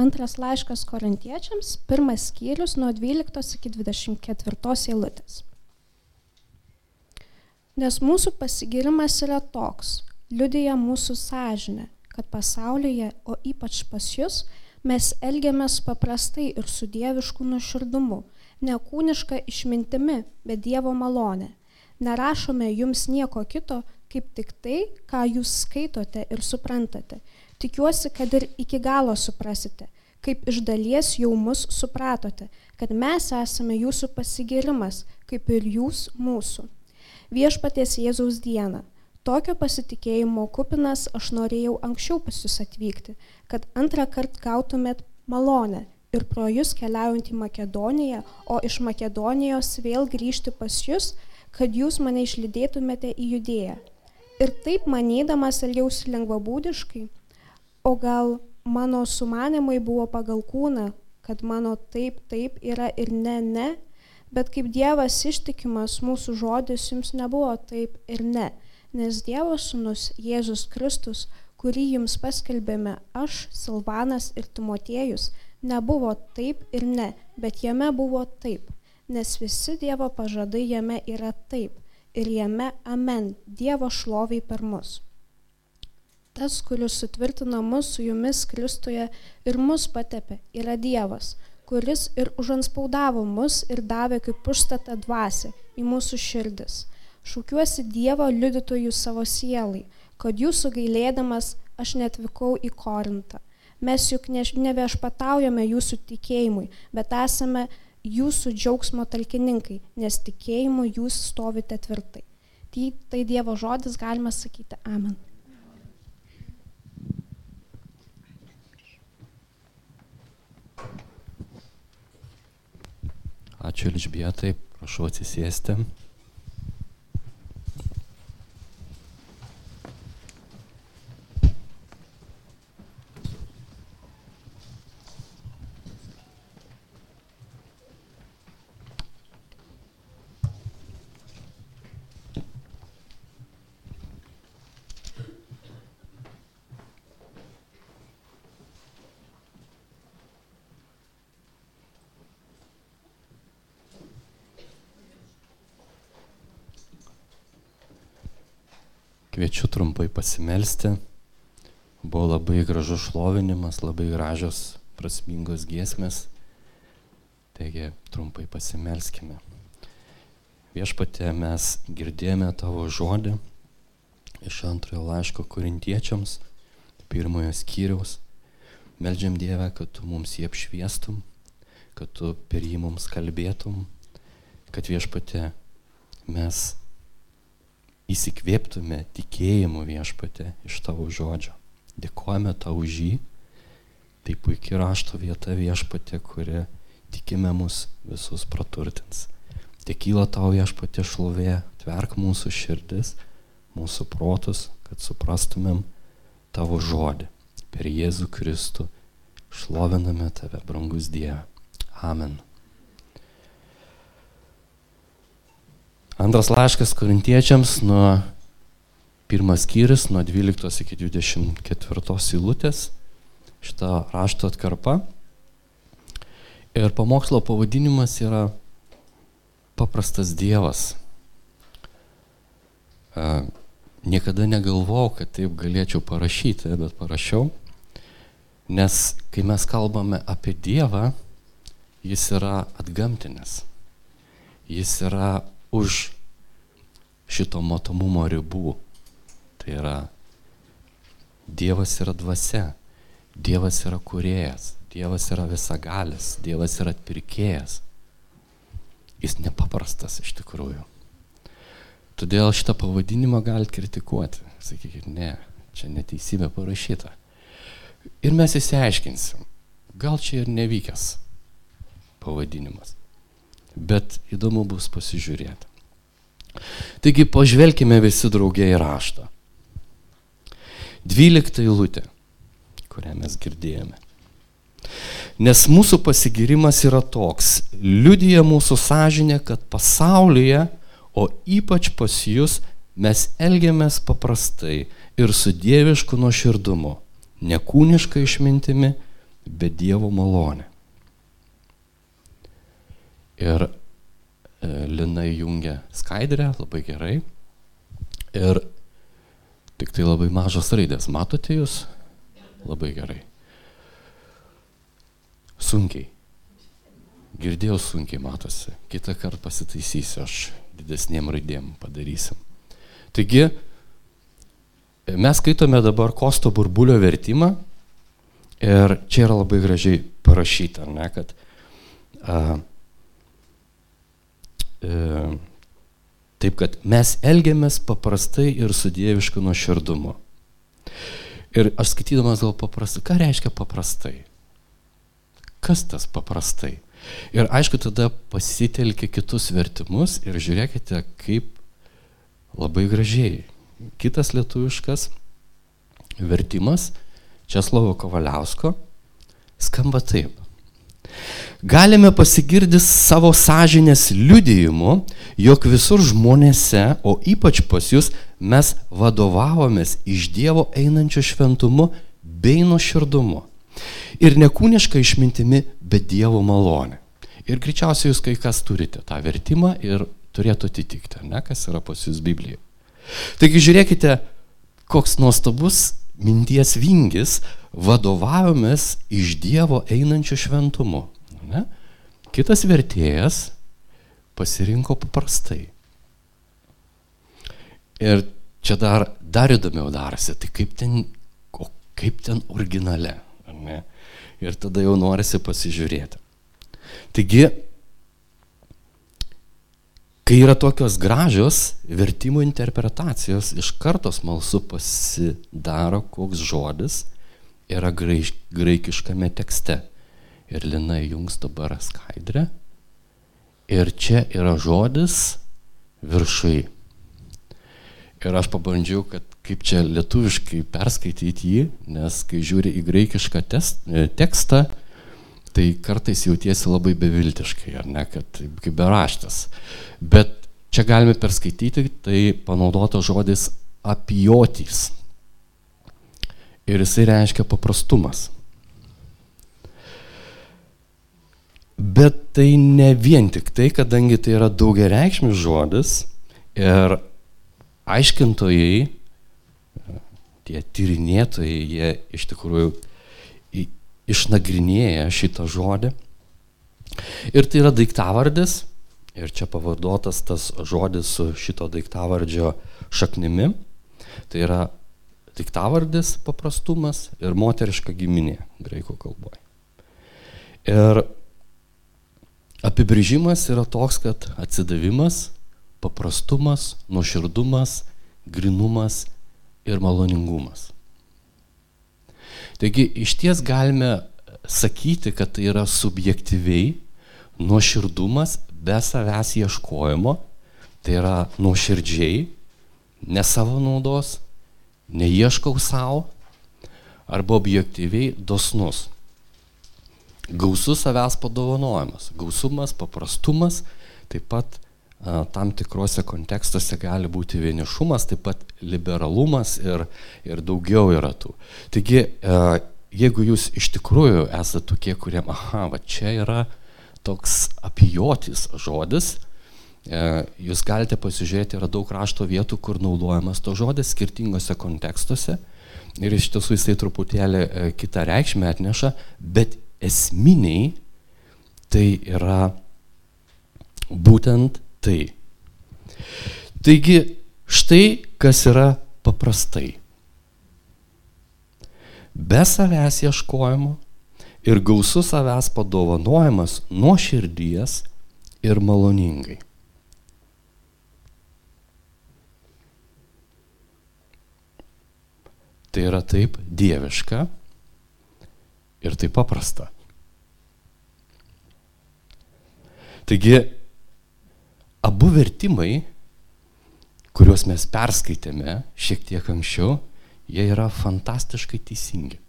Antras laiškas korintiečiams, pirmas skyrius nuo 12 iki 24 eilutės. Nes mūsų pasigirimas yra toks, liudija mūsų sąžinė, kad pasaulyje, o ypač pas jūs, mes elgiamės paprastai ir su dievišku nuoširdumu, ne kūniška išmintimi, bet Dievo malonė. Nerašome jums nieko kito, kaip tik tai, ką jūs skaitote ir suprantate. Tikiuosi, kad ir iki galo suprasite, kaip iš dalies jau mus supratote, kad mes esame jūsų pasigirimas, kaip ir jūs mūsų. Viešpaties Jėzaus dieną. Tokio pasitikėjimo kupinas aš norėjau anksčiau pas jūs atvykti, kad antrą kartą gautumėt malonę ir pro jūs keliaujant į Makedoniją, o iš Makedonijos vėl grįžti pas jūs, kad jūs mane išlydėtumėte į judėją ir taip manydamas elgiausi lengvabūdiškai, o gal mano sumanimai buvo pagal kūną, kad mano taip, taip yra ir ne, ne, bet kaip Dievas ištikimas mūsų žodis jums nebuvo taip ir ne, nes Dievo sūnus Jėzus Kristus, kurį jums paskelbėme aš, Silvanas ir Timotiejus, nebuvo taip ir ne, bet jame buvo taip, nes visi Dievo pažadai jame yra taip ir jame amen, Dievo šloviai per mus. Tas, kuris sutvirtino mus su jumis Kristuje ir mus patepė, yra Dievas, kuris ir užanspaudavo mus ir davė kaip užstatą dvasę į mūsų širdis. Šaukiuosi Dievo liudytojų savo sielai, kad jūsų gailėdamas aš netvykau į Korintą. Mes juk neviešpataujame jūsų tikėjimui, bet esame jūsų džiaugsmo talkininkai, nes tikėjimu jūs stovite tvirtai. Tai, tai Dievo žodis galima sakyti Amen. Ačiū Elžbietai, prašau atsisėsti. Kviečiu trumpai pasimelsti. Buvo labai gražus šlovinimas, labai gražios, prasmingos giesmės. Taigi trumpai pasimelskime. Viešpatė, mes girdėjome tavo žodį iš antrojo laiško korintiečiams, pirmojo skyriaus. Meldžiam Dievę, kad tu mums jį apšviestum, kad tu per jį mums kalbėtum, kad viešpatė mes įsikvėptume tikėjimu viešpate iš tavo žodžio. Dėkojame tau už jį. Tai puikiai rašto vieta viešpate, kuri tikime mus visus praturtins. Tekyla tau viešpate šlovė, tverk mūsų širdis, mūsų protus, kad suprastumėm tavo žodį. Per Jėzų Kristų šloviname tave, brangus Dieve. Amen. Antras laiškas korintiečiams nuo pirmas skyrius, nuo 12 iki 24 eilutės, šitą rašto atkarpa. Ir pamokslo pavadinimas yra paprastas Dievas. Niekada negalvojau, kad taip galėčiau parašyti, bet parašiau. Nes kai mes kalbame apie Dievą, jis yra atgamtinis. Jis yra už šito matomumo ribų. Tai yra Dievas yra dvasia, Dievas yra kuriejas, Dievas yra visagalis, Dievas yra atpirkėjas. Jis nepaprastas iš tikrųjų. Todėl šitą pavadinimą galite kritikuoti. Sakykit, ne, čia neteisybė parašyta. Ir mes įsiaiškinsim, gal čia ir nevykęs pavadinimas bet įdomu bus pasižiūrėti. Taigi pažvelkime visi draugiai raštą. Dvylikta eilutė, kurią mes girdėjome. Nes mūsų pasigirimas yra toks, liudija mūsų sąžinė, kad pasaulyje, o ypač pas jūs, mes elgiamės paprastai ir su dievišku nuoširdumu, nekūniška išmintimi, bet Dievo malonė. Ir e, Linai jungia skaidrę labai gerai. Ir tik tai labai mažos raidės. Matote jūs? Labai gerai. Sunkiai. Girdėjau sunkiai matosi. Kitą kartą pasitaisysiu, aš didesniem raidėm padarysim. Taigi, mes skaitome dabar Kosto burbulio vertimą ir čia yra labai gražiai parašyta, ne, kad a, taip, kad mes elgiamės paprastai ir su dievišku nuoširdumu. Ir aš skaitydamas gal paprastai, ką reiškia paprastai? Kas tas paprastai? Ir aišku, tada pasitelkė kitus vertimus ir žiūrėkite, kaip labai gražiai. Kitas lietuviškas vertimas Česlovo Kovaliausko skamba taip. Galime pasigirdi savo sąžinės liudijimu, jog visur žmonėse, o ypač pas jūs, mes vadovavomės iš Dievo einančio šventumu bei nuoširdumu. Ir nekūniška išmintimi, bet Dievo malonė. Ir greičiausiai jūs kai kas turite tą vertimą ir turėtų atitikti, ne, kas yra pas jūs Biblijoje. Taigi žiūrėkite, koks nuostabus minties vingis vadovavomės iš Dievo einančio šventumu. Ne? Kitas vertėjas pasirinko paprastai. Ir čia dar, dar įdomiau darosi, tai kaip ten, o kaip ten originale. Ir tada jau norisi pasižiūrėti. Taigi, kai yra tokios gražios vertimų interpretacijos, iš karto smalsu pasidaro, koks žodis yra graikiškame tekste. Ir Lina jungs dabar skaidrę. Ir čia yra žodis viršui. Ir aš pabandžiau, kad kaip čia lietuviškai perskaityti jį, nes kai žiūri į graikišką tekstą, tai kartais jautiesi labai beviltiškai, ar ne, kad kaip beraštas. Bet čia galime perskaityti, tai panaudotas žodis apijotys. Ir jisai reiškia paprastumas. Bet tai ne vien tik tai, kadangi tai yra daugia reikšmis žodis ir aiškintojai, tie tyrinėtojai, jie iš tikrųjų išnagrinėja šitą žodį. Ir tai yra daiktavardis, ir čia pavaduotas tas žodis su šito daiktavardžio šaknimi. Tai yra daiktavardis paprastumas ir moteriška giminė graikų kalboje. Ir apibrėžimas yra toks, kad atsidavimas paprastumas, nuoširdumas, grinumas ir maloningumas. Taigi iš ties galime sakyti, kad tai yra subjektyviai nuoširdumas be savęs ieškojimo, tai yra nuoširdžiai, ne savo naudos, neieškau savo, arba objektyviai dosnus. Gausus savęs padovanojimas, gausumas, paprastumas, taip pat tam tikrose kontekstuose gali būti vienišumas, taip pat liberalumas ir, ir daugiau yra tų. Taigi, jeigu jūs iš tikrųjų esate tokie, kuriem, aha, va čia yra toks apijotis žodis, jūs galite pasižiūrėti, yra daug rašto vietų, kur naudojamas to žodis skirtingose kontekstuose ir iš tiesų jisai truputėlį kitą reikšmę atneša, bet esminiai tai yra būtent tai. Taigi, štai kas yra paprastai. Be savęs ieškojimo ir gausų savęs padovanojimas nuo širdies ir maloningai. Tai yra taip dieviška ir taip paprasta. Taigi abu vertimai, kuriuos mes perskaitėme šiek tiek anksčiau, jie yra fantastiškai teisingi.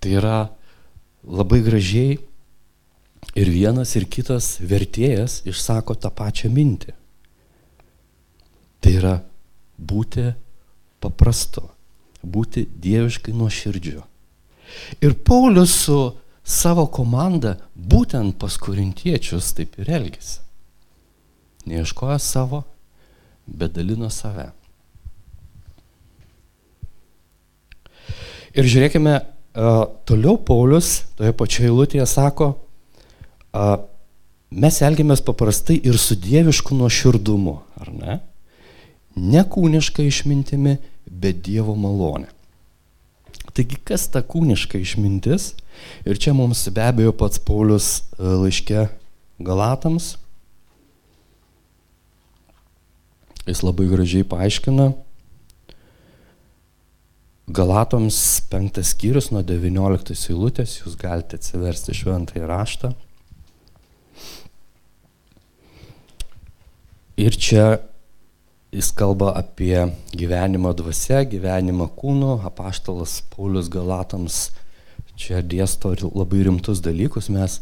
Tai yra labai gražiai ir vienas ir kitas vertėjas išsako tą pačią mintį. Tai yra būti paprastu, būti dieviškai nuoširdžiu. Ir Paulius su savo komanda būtent pas korintiečius taip ir elgėsi. Neieškojo savo, bet dalino save. Ir žiūrėkime, toliau Paulius toje pačioje eilutėje sako, mes elgiamės paprastai ir su dievišku nuoširdumu, ar ne? Ne kūniška išmintimi, bet Dievo malonė. Taigi, kas ta kūniška išmintis? Ir čia mums be abejo pats Paulius e, laiške Galatams. Jis labai gražiai paaiškina. Galatoms penktas skyrius nuo 19 eilutės, jūs galite atsiversti šventąjį raštą. Ir čia Jis kalba apie gyvenimą dvasia, gyvenimą kūnu, apaštalas Paulius Galatams čia dėsto labai rimtus dalykus, mes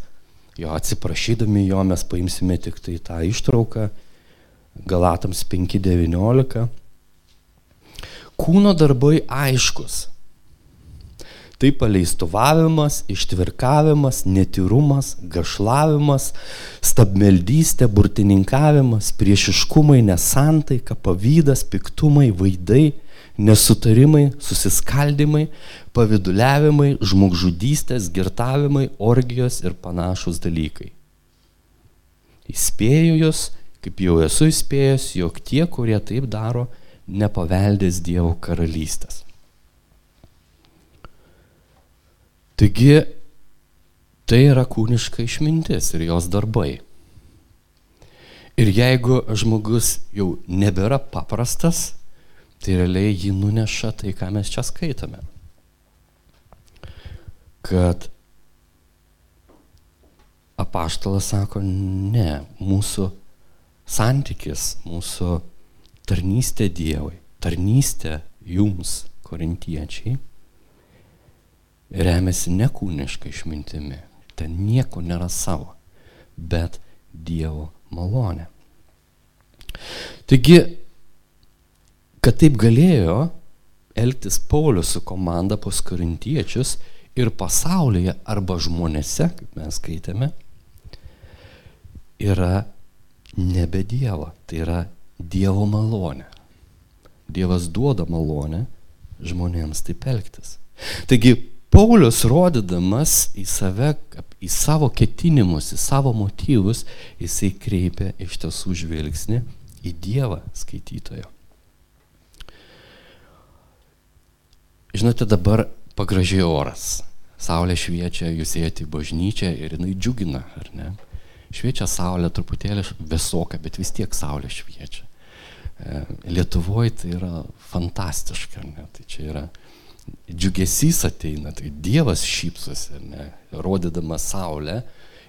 jo atsiprašydami jo mes paimsime tik tai tą ištrauką, Galatams 5.19. Kūno darbai aiškus, Tai paleistuvavimas, ištvirkavimas, netirumas, gašlavimas, stabmeldystė, burtininkavimas, priešiškumai, nesantaika, pavydas, piktumai, vaidai, nesutarimai, susiskaldimai, paviduliavimai, žmogžudystės, girtavimai, orgijos ir panašus dalykai. Įspėju jūs, kaip jau esu įspėjęs, jog tie, kurie taip daro, nepaveldės Dievo karalystės. Taigi tai yra kūniška išmintis ir jos darbai. Ir jeigu žmogus jau nebėra paprastas, tai realiai jį nuneša tai, ką mes čia skaitome. Kad apaštalas sako, ne, mūsų santykis, mūsų tarnystė Dievui, tarnystė jums, korintiečiai, remiasi ne kūniška išmintimi, ten nieko nėra savo, bet Dievo malonė. Taigi, kad taip galėjo elgtis Paulius su komanda pas korintiečius ir pasaulyje arba žmonėse, kaip mes skaitėme, yra nebe Dievo, tai yra Dievo malonė. Dievas duoda malonę žmonėms taip elgtis. Taigi Paulius rodydamas į save, į savo ketinimus, į savo motyvus, jisai kreipia iš tiesų žvilgsnį į Dievą skaitytojo. Žinote, dabar pagražėjo oras. Saulė šviečia, jūs ėjate į bažnyčią ir jinai džiugina, ar ne? Šviečia saulė truputėlį vėsoka, bet vis tiek saulė šviečia. E, Lietuvoje tai yra fantastiška, ne? Tai čia yra džiugesys ateina, tai Dievas šypsosi, ne, rodydamas saulę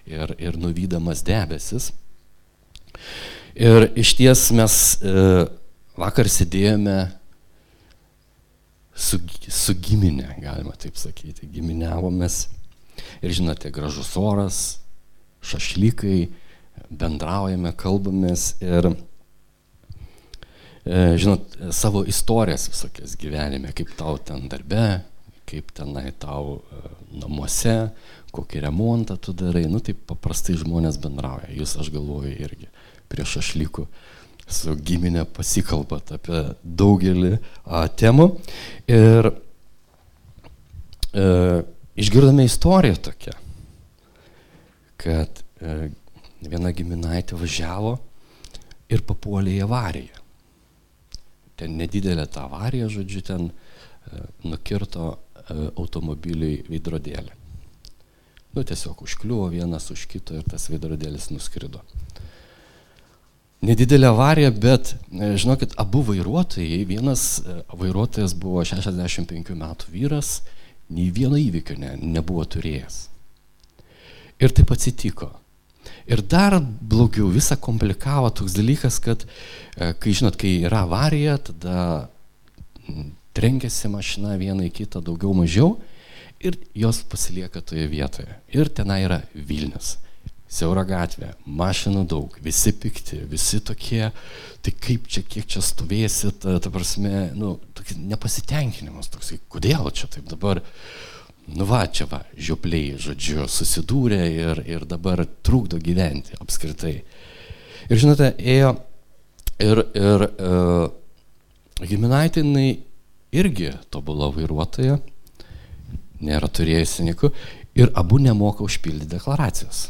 ir, ir nuvydamas debesis. Ir iš ties mes e, vakar sėdėjome su, su giminė, galima taip sakyti, giminiavomės. Ir žinote, gražus oras, šašlykai, bendraujame, kalbamės ir E, žinot, savo istorijas visokias gyvenime, kaip tau ten darbe, kaip tenai tau e, namuose, kokį remontą tu darai, nu taip paprastai žmonės bendrauja. Jūs, aš galvoju, irgi prieš ašlikų su giminė pasikalbat apie daugelį a, temų. Ir e, išgirdome istoriją tokią, kad e, viena giminaitė važiavo ir papuolė į avariją ten nedidelė ta avarija, žodžiu, ten e, nukirto e, automobiliui veidrodėlį. Nu, tiesiog užkliuvo vienas už kito ir tas veidrodėlis nuskrido. Nedidelė avarija, bet, žinokit, abu vairuotojai, vienas vairuotojas buvo 65 metų vyras, nei vieno įvykio ne, nebuvo turėjęs. Ir taip atsitiko. Ir dar blogiau visą komplikavo toks dalykas, kad e, kai žinot, kai yra avarija, tada trenkiasi mašina vieną į kitą daugiau mažiau ir jos pasilieka toje vietoje. Ir tenai yra Vilnius. Siaura gatvė, mašinų daug, visi pikti, visi tokie, tai kaip čia, kiek čia stovėsit, ta, prasme, nu, toks nepasitenkinimas, toksai, kodėl čia taip dabar, nu va, čia va, žiopliai, žodžiu, susidūrė ir, ir dabar trukdo gyventi apskritai. Ir žinote, ėjo ir, ir uh, giminaitinai irgi tobula vairuotoja, nėra turėjusi nieko, ir abu nemoka užpildyti deklaracijos.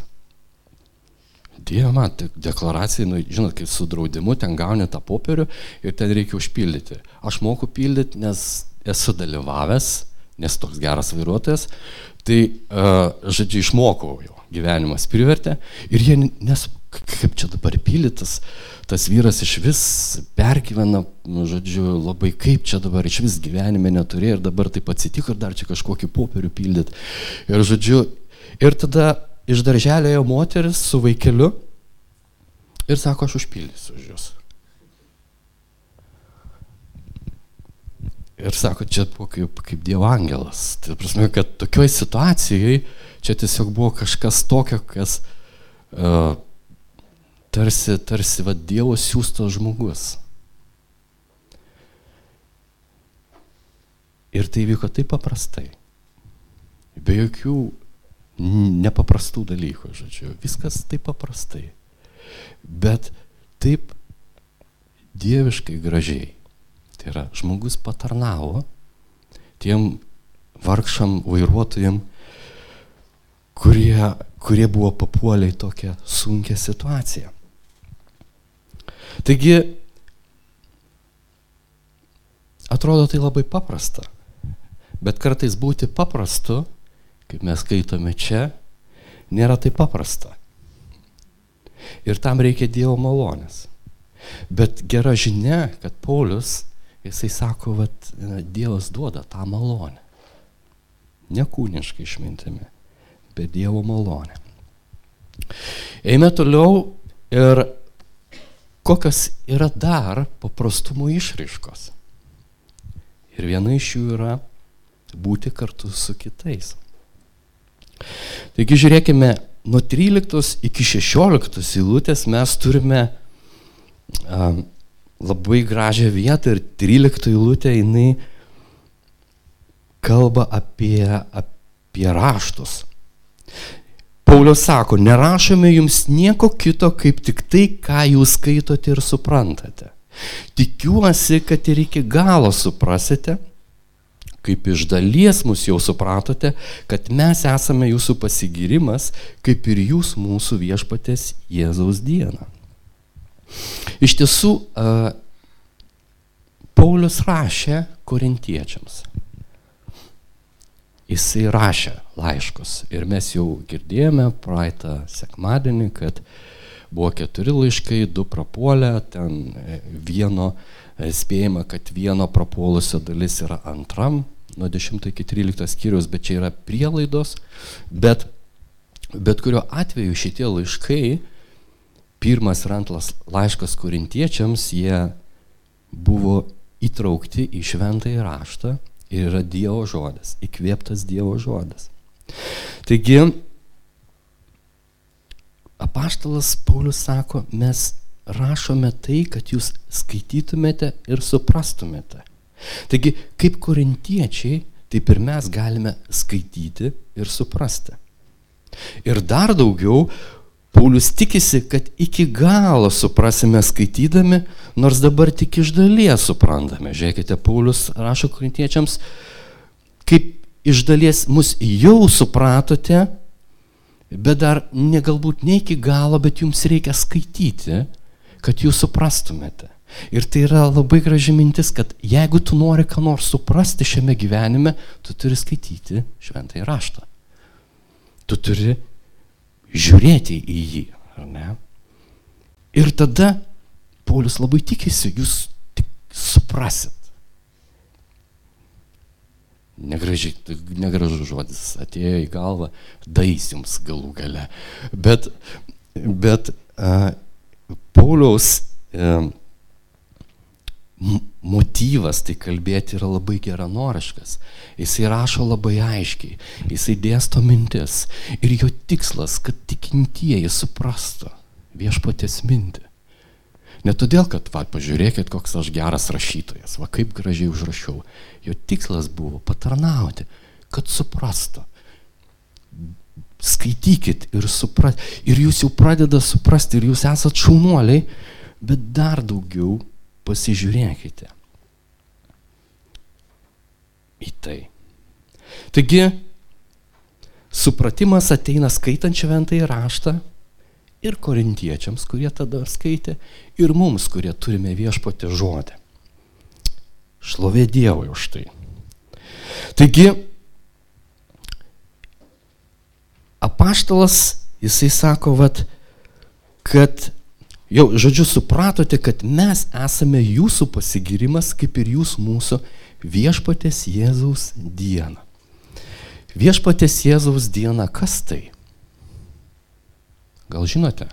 Dieve man, deklaracija, nu, žinot, kaip su draudimu, ten gauni tą popierių ir ten reikia užpildyti. Aš moku pildyti, nes esu dalyvavęs, nes toks geras vairuotojas, tai, uh, žodžiu, išmokau jo, gyvenimas privertė ir jie, nes kaip čia dabar pyldytas, tas vyras iš vis pergyvena, nu, žodžiu, labai kaip čia dabar iš vis gyvenime neturėjo ir dabar taip atsitiko ir dar čia kažkokį popierių pildyti. Ir, žodžiu, ir tada iš darželio moteris su vaikeliu ir sako, aš užpildysiu už jūs. Ir sako, čia buvo kaip, kaip Dievo angelas. Tai prasme, kad tokioj situacijai čia tiesiog buvo kažkas tokio, kas uh, tarsi, tarsi va, Dievo siūstas žmogus. Ir tai vyko taip paprastai. Be jokių nepaprastų dalykų, žodžiu. Viskas taip paprastai. Bet taip dieviškai gražiai. Tai yra, žmogus patarnavo tiem vargšam vairuotojim, kurie, kurie buvo papuolę į tokią sunkę situaciją. Taigi, atrodo tai labai paprasta, bet kartais būti paprastu kaip mes skaitome čia, nėra taip paprasta. Ir tam reikia Dievo malonės. Bet gera žinia, kad Paulius, jisai sako, kad Dievas duoda tą malonę. Ne kūniškai išmintimi, bet Dievo malonę. Eime toliau ir kokios yra dar paprastumo išraiškos. Ir viena iš jų yra būti kartu su kitais. Taigi žiūrėkime, nuo 13 iki 16 eilutės mes turime a, labai gražią vietą ir 13 eilutė jinai kalba apie, apie raštus. Paulius sako, nerašome jums nieko kito, kaip tik tai, ką jūs skaitote ir suprantate. Tikiuosi, kad ir iki galo suprasite, kaip iš dalies mus jau supratote, kad mes esame jūsų pasigirimas, kaip ir jūs mūsų viešpatės Jėzaus dieną. Iš tiesų, Paulius rašė korintiečiams. Jisai rašė laiškus ir mes jau girdėjome praeitą sekmadienį, kad buvo keturi laiškai, du prapuolė, ten vieno spėjama, kad vieno prapuolusio dalis yra antram nuo 10 iki 13 skyrius, bet čia yra prielaidos, bet bet kuriuo atveju šitie laiškai, pirmas ir antras laiškas korintiečiams, jie buvo įtraukti į šventąjį raštą ir yra Dievo žodis, įkvėptas Dievo žodis. Taigi, apaštalas Paulius sako, mes rašome tai, kad jūs skaitytumėte ir suprastumėte. Taigi, kaip korintiečiai, taip ir mes galime skaityti ir suprasti. Ir dar daugiau, Paulius tikisi, kad iki galo suprasime skaitydami, nors dabar tik iš dalies suprantame. Žiūrėkite, Paulius rašo korintiečiams, kaip iš dalies mus jau supratote, bet dar ne galbūt ne iki galo, bet jums reikia skaityti, kad jūs suprastumėte. Ir tai yra labai graži mintis, kad jeigu tu nori ką nors suprasti šiame gyvenime, tu turi skaityti šventąjį raštą. Tu turi žiūrėti į jį? Ir tada Paulius labai tikisi, jūs tik suprasit. Negražiai, negražus žodis atėjo į galvą, dais jums galų gale. Bet, bet uh, Pauliaus uh, motyvas tai kalbėti yra labai geranoriškas. Jisai rašo labai aiškiai, jisai dėsto mintis ir jo tikslas, kad tikintieji suprastų viešpatės mintį. Ne todėl, kad, va, pažiūrėkit, koks aš geras rašytojas, va kaip gražiai užrašiau. Jo tikslas buvo patarnauti, kad suprastų. Skaitykit ir suprat. Ir jūs jau pradeda suprasti, ir jūs esat šaunuoliai, bet dar daugiau pasižiūrėkite į tai. Taigi, supratimas ateina skaitant šventąjį raštą ir korintiečiams, kurie tada skaitė, ir mums, kurie turime viešpatį žodį. Šlovė Dievui už tai. Taigi, apaštalas, jisai sako, vat, kad jau, žodžiu, supratote, kad mes esame jūsų pasigirimas, kaip ir jūs mūsų viešpatės Jėzaus dieną. Viešpatės Jėzaus diena, kas tai? Gal žinote?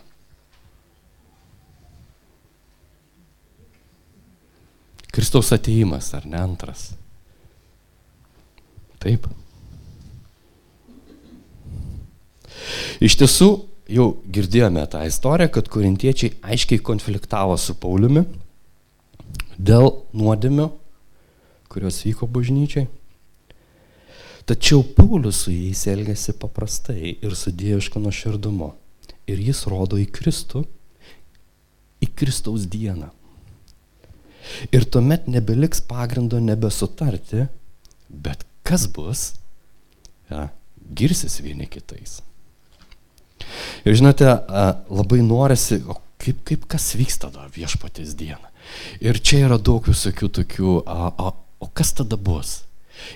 Kristaus ateimas, ar ne antras? Taip. Iš tiesų, jau girdėjome tą istoriją, kad korintiečiai aiškiai konfliktavo su Pauliumi dėl nuodėmių, kurios vyko bažnyčiai. Tačiau Paulius su jais elgėsi paprastai ir su dievišku nuoširdumu. Ir jis rodo į Kristų, į Kristaus dieną. Ir tuomet nebeliks pagrindo nebesutarti, bet kas bus, ja, girsis vieni kitais. Ir žinote, labai norisi, o kaip, kaip kas vyksta tada viešpatės dieną. Ir čia yra daug visokių tokių, a, a, o kas tada bus?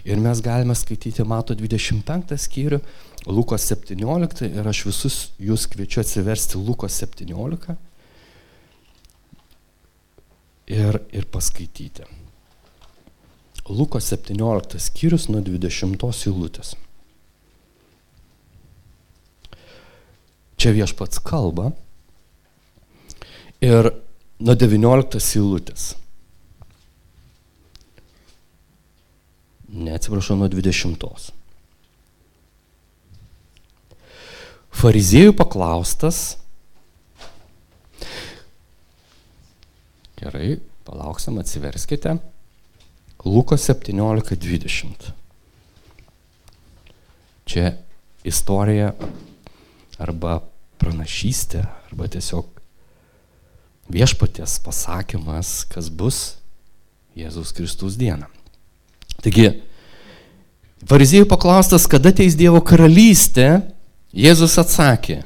Ir mes galime skaityti Mato 25 skyrių, Lukos 17 ir aš visus jūs kviečiu atsiversti Lukos 17 ir, ir paskaityti. Lukos 17 skyrius nuo 20 eilutės. Čia viešpats kalba ir nuo 19 eilutės. neatsiprašau, nuo 20. Fariziejų paklaustas, gerai, palauksim, atsiverskite, Luko 17.20. Čia istorija arba pranašystė, arba tiesiog viešpaties pasakymas, kas bus Jėzaus Kristus dieną. Taigi, fariziejų paklaustas, kada ateis Dievo karalystė, Jėzus atsakė,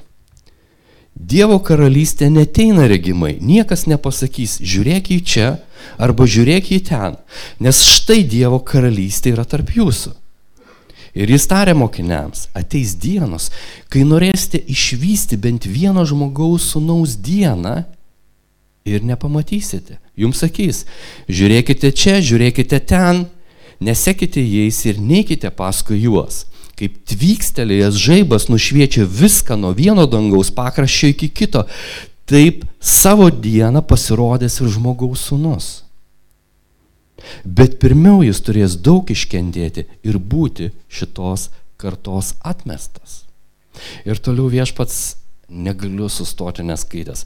Dievo karalystė neteina regimai, niekas nepasakys, žiūrėk į čia arba žiūrėk į ten, nes štai Dievo karalystė yra tarp jūsų. Ir jis tarė mokiniams, ateis dienos, kai norėsite išvysti bent vieno žmogaus sunaus dieną ir nepamatysite. Jums sakys, žiūrėkite čia, žiūrėkite ten, nesekite jais ir neikite paskui juos. Kaip tvykstelėjęs žaibas nušviečia viską nuo vieno dangaus pakraščio iki kito, taip savo dieną pasirodės ir žmogaus sunus. Bet pirmiau jis turės daug iškentėti ir būti šitos kartos atmestas. Ir toliau viešpats negaliu sustoti neskaitęs.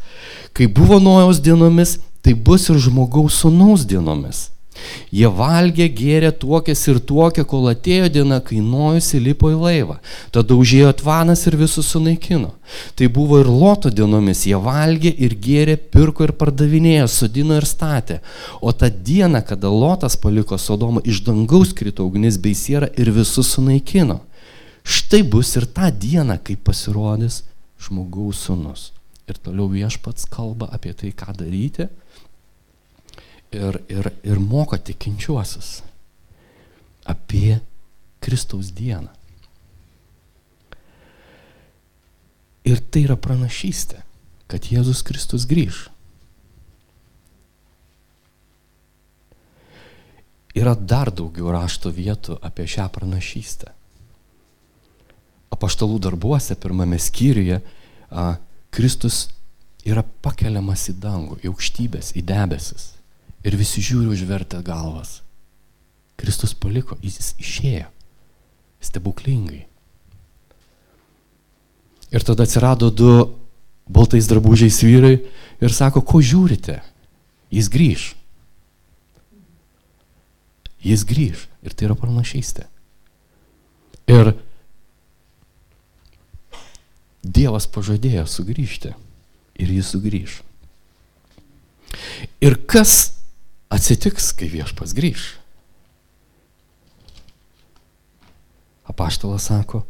Kai buvo nojaus dienomis, tai bus ir žmogaus sunaus dienomis. Jie valgė, gėrė, tuokėsi ir tuokė, kol atėjo diena, kai Nojus įlipo į laivą. Tada užėjo Tvanas ir visus sunaikino. Tai buvo ir Loto dienomis. Jie valgė ir gėrė, pirko ir pardavinėjo, sudino ir statė. O tą dieną, kada Lotas paliko Sodomą, iš dangaus krito ugnis bei siera ir visus sunaikino. Štai bus ir tą dieną, kai pasirodys žmogaus sunus. Ir toliau viešpats kalba apie tai, ką daryti ir, ir, ir moko tikinčiuosius apie Kristaus dieną. Ir tai yra pranašystė, kad Jėzus Kristus grįž. Yra dar daugiau rašto vietų apie šią pranašystę. Apaštalų darbuose, pirmame skyriuje, a, Kristus yra pakeliamas į dangų, į aukštybės, į debesis. Ir visi žiūri užvertę galvas. Kristus paliko, jis išėjo. Stebuklingai. Ir tada atsirado du baltais drabužiais vyrai ir sako, ko žiūrite? Jis grįž. Jis grįž. Ir tai yra pranašystė. Ir Dievas pažadėjo sugrįžti. Ir jis sugrįž. Ir kas atsitiks, kai viešpas grįž? Apaštalas sako,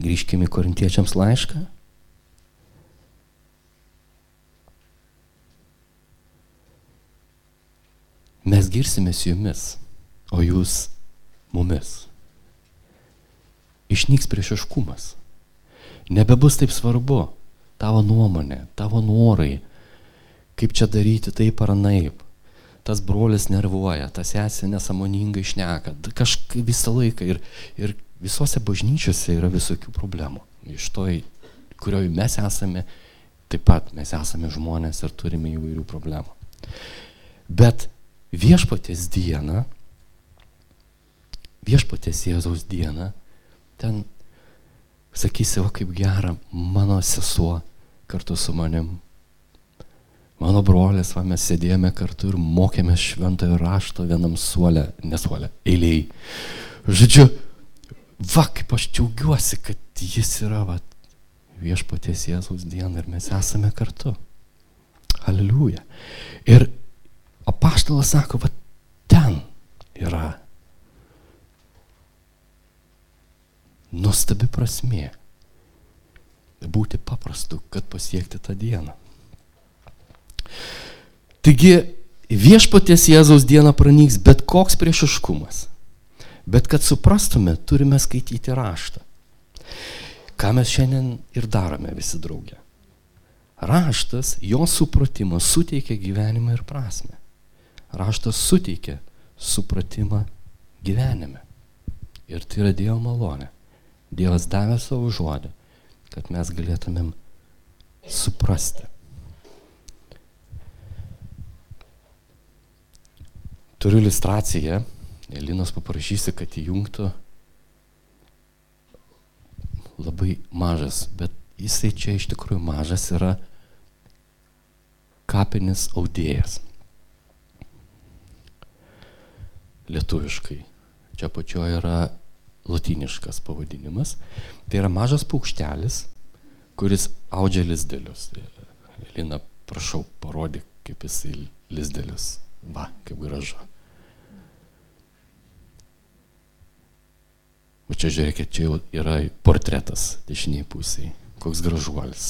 grįžkime į korintiečiams laišką. Mes girsimės jumis, o jūs mumis. Išnyks priešiškumas. Nebebus taip svarbu tavo nuomonė, tavo norai, kaip čia daryti taip ar naip. Tas brolis nervuoja, tas sesė nesąmoningai šneka, kažkaip visą laiką ir, ir visose bažnyčiose yra visokių problemų. Iš to, kurioje mes esame, taip pat mes esame žmonės ir turime įvairių problemų. Bet viešpatės diena, viešpatės Jėzaus diena, ten sakysi, o kaip gera, mano sesuo kartu su manim. Mano brolis, va, mes sėdėjome kartu ir mokėmės šventojo rašto vienam suolė, nesuolė, eiliai. Žodžiu, va, kaip aš džiaugiuosi, kad jis yra, va, viešpaties Jėzaus diena ir mes esame kartu. Aleliuja. Ir apaštalas sako, va, ten yra nuostabi prasmė būti paprastu, kad pasiekti tą dieną. Taigi viešpaties Jėzaus diena pranyks bet koks priešiškumas. Bet kad suprastume, turime skaityti raštą. Ką mes šiandien ir darome visi drauge. Raštas, jo supratimas suteikia gyvenimą ir prasme. Raštas suteikia supratimą gyvenime. Ir tai yra Dievo malonė. Dievas davė savo žodį kad mes galėtumėm suprasti. Turiu iliustraciją, Elinos paprašysi, kad įjungtų labai mažas, bet jisai čia iš tikrųjų mažas yra kapinis audėjas. Lietuviškai. Čia pačioje yra latiniškas pavadinimas. Tai yra mažas paukštelis, kuris audžia lizdelius. Lina, prašau, parodyk, kaip jisai lizdelius. Va, kaip gražu. O čia žiūrėkit, čia jau yra portretas dešiniai pusiai. Koks gražuolis.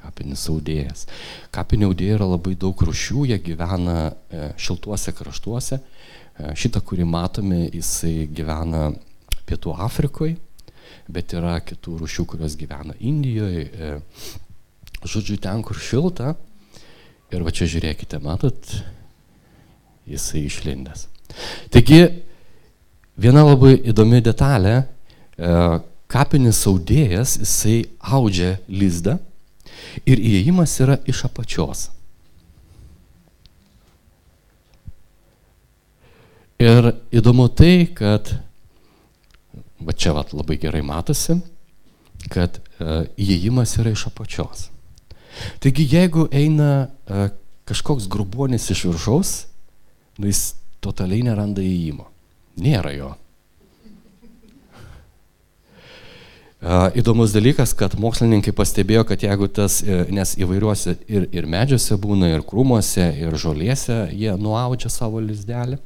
Kapinis audėjas. Kapinio audėjai yra labai daug rušių, jie gyvena e, šiltuose kraštuose. E, šitą, kurį matome, jisai gyvena Pietų Afrikoje, bet yra kitų rušių, kurios gyvena Indijoje. E, žodžiu, ten, kur šilta. Ir va čia žiūrėkite, matot, jisai išlindęs. Taigi, viena labai įdomi detalė, e, kapinis audėjas, jisai audžia lizdą ir įėjimas yra iš apačios. Ir įdomu tai, kad va čia vat, labai gerai matosi, kad uh, įėjimas yra iš apačios. Taigi jeigu eina uh, kažkoks grubonis iš viršaus, nu jis totaliai neranda įėjimo. Nėra jo. Įdomus dalykas, kad mokslininkai pastebėjo, kad jeigu tas, nes įvairiuose ir, ir medžiuose būna, ir krūmuose, ir žolėse, jie nuaudžia savo lizdelį.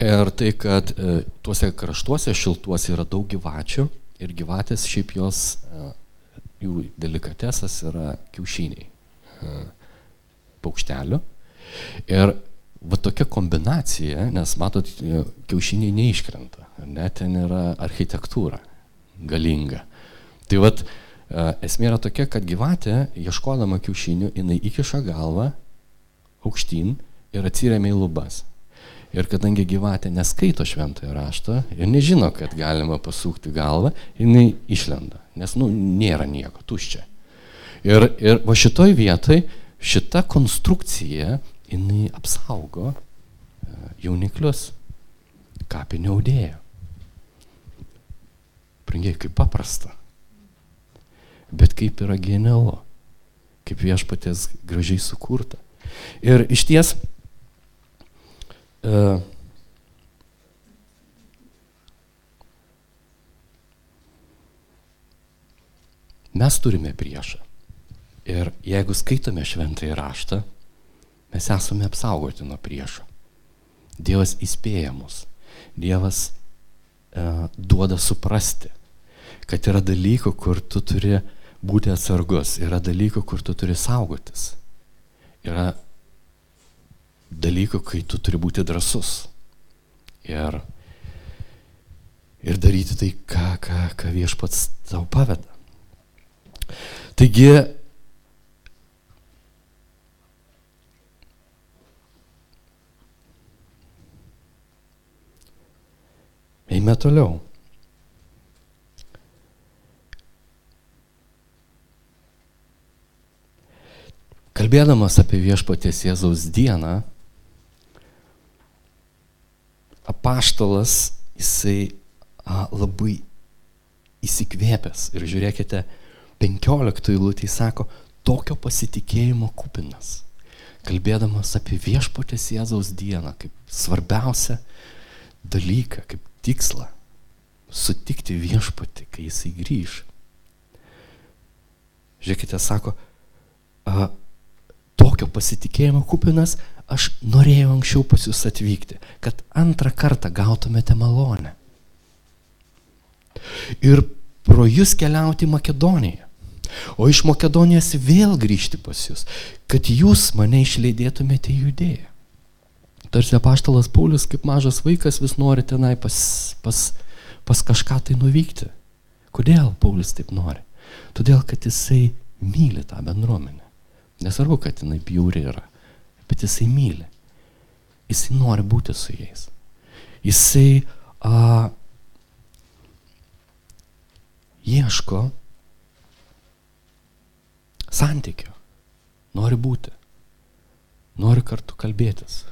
Ir tai, kad e, tuose kraštuose šiltuose yra daug gyvačių ir gyvatės šiaip jos, e, jų delikatesas yra kiaušiniai e, paukštelių. Ir va tokia kombinacija, nes matot, kiaušiniai neiškrenta, net ten yra architektūra galinga. Tai vad esmė yra tokia, kad gyvatė, ieškodama kiaušinių, jinai įkiša galvą aukštyn ir atsiriamia į lubas. Ir kadangi gyvatė neskaito šventojo rašto ir nežino, kad galima pasukti galvą, jinai išlenda, nes, nu, nėra nieko, tuščia. Ir, ir va šitoj vietoj šita konstrukcija, jinai apsaugo e, jauniklius, kapinio audėjo. Prangiai, kaip paprasta. Bet kaip yra genialu, kaip viešpatės gražiai sukurta. Ir iš ties, uh, mes turime priešą. Ir jeigu skaitome šventąjį raštą, mes esame apsaugoti nuo priešo. Dievas įspėja mus. Dievas e, duoda suprasti, kad yra dalykų, kur tu turi būti atsargus, yra dalykų, kur tu turi saugotis. Yra dalykų, kai tu turi būti drasus. Ir, ir daryti tai, ką, ką, ką viešpats tau paveda. Taigi, eime toliau. Kalbėdamas apie viešpatės Jėzaus dieną, apaštalas jisai a, labai įsikvėpęs ir žiūrėkite, 15 eilutė sako, tokio pasitikėjimo kupinas, kalbėdamas apie viešpatės Jėzaus dieną kaip svarbiausią dalyką, kaip tikslą sutikti viešpatį, kai jisai grįž. Žiūrėkite, sako, a, tokio pasitikėjimo kupinas, aš norėjau anksčiau pas jūs atvykti, kad antrą kartą gautumėte malonę. Ir pro jūs keliauti į Makedoniją. O iš Makedonijos vėl grįžti pas jūs, kad jūs mane išleidėtumėte į judėją. Tarsi apaštalas Paulius kaip mažas vaikas vis nori tenai pas, pas, pas kažką tai nuvykti. Kodėl Paulius taip nori? Todėl, kad jisai myli tą bendruomenę. Nesvarbu, kad jinai bjauri yra, bet jisai myli. Jisai nori būti su jais. Jisai a, ieško santykio. Nori būti. Nori kartu kalbėtis.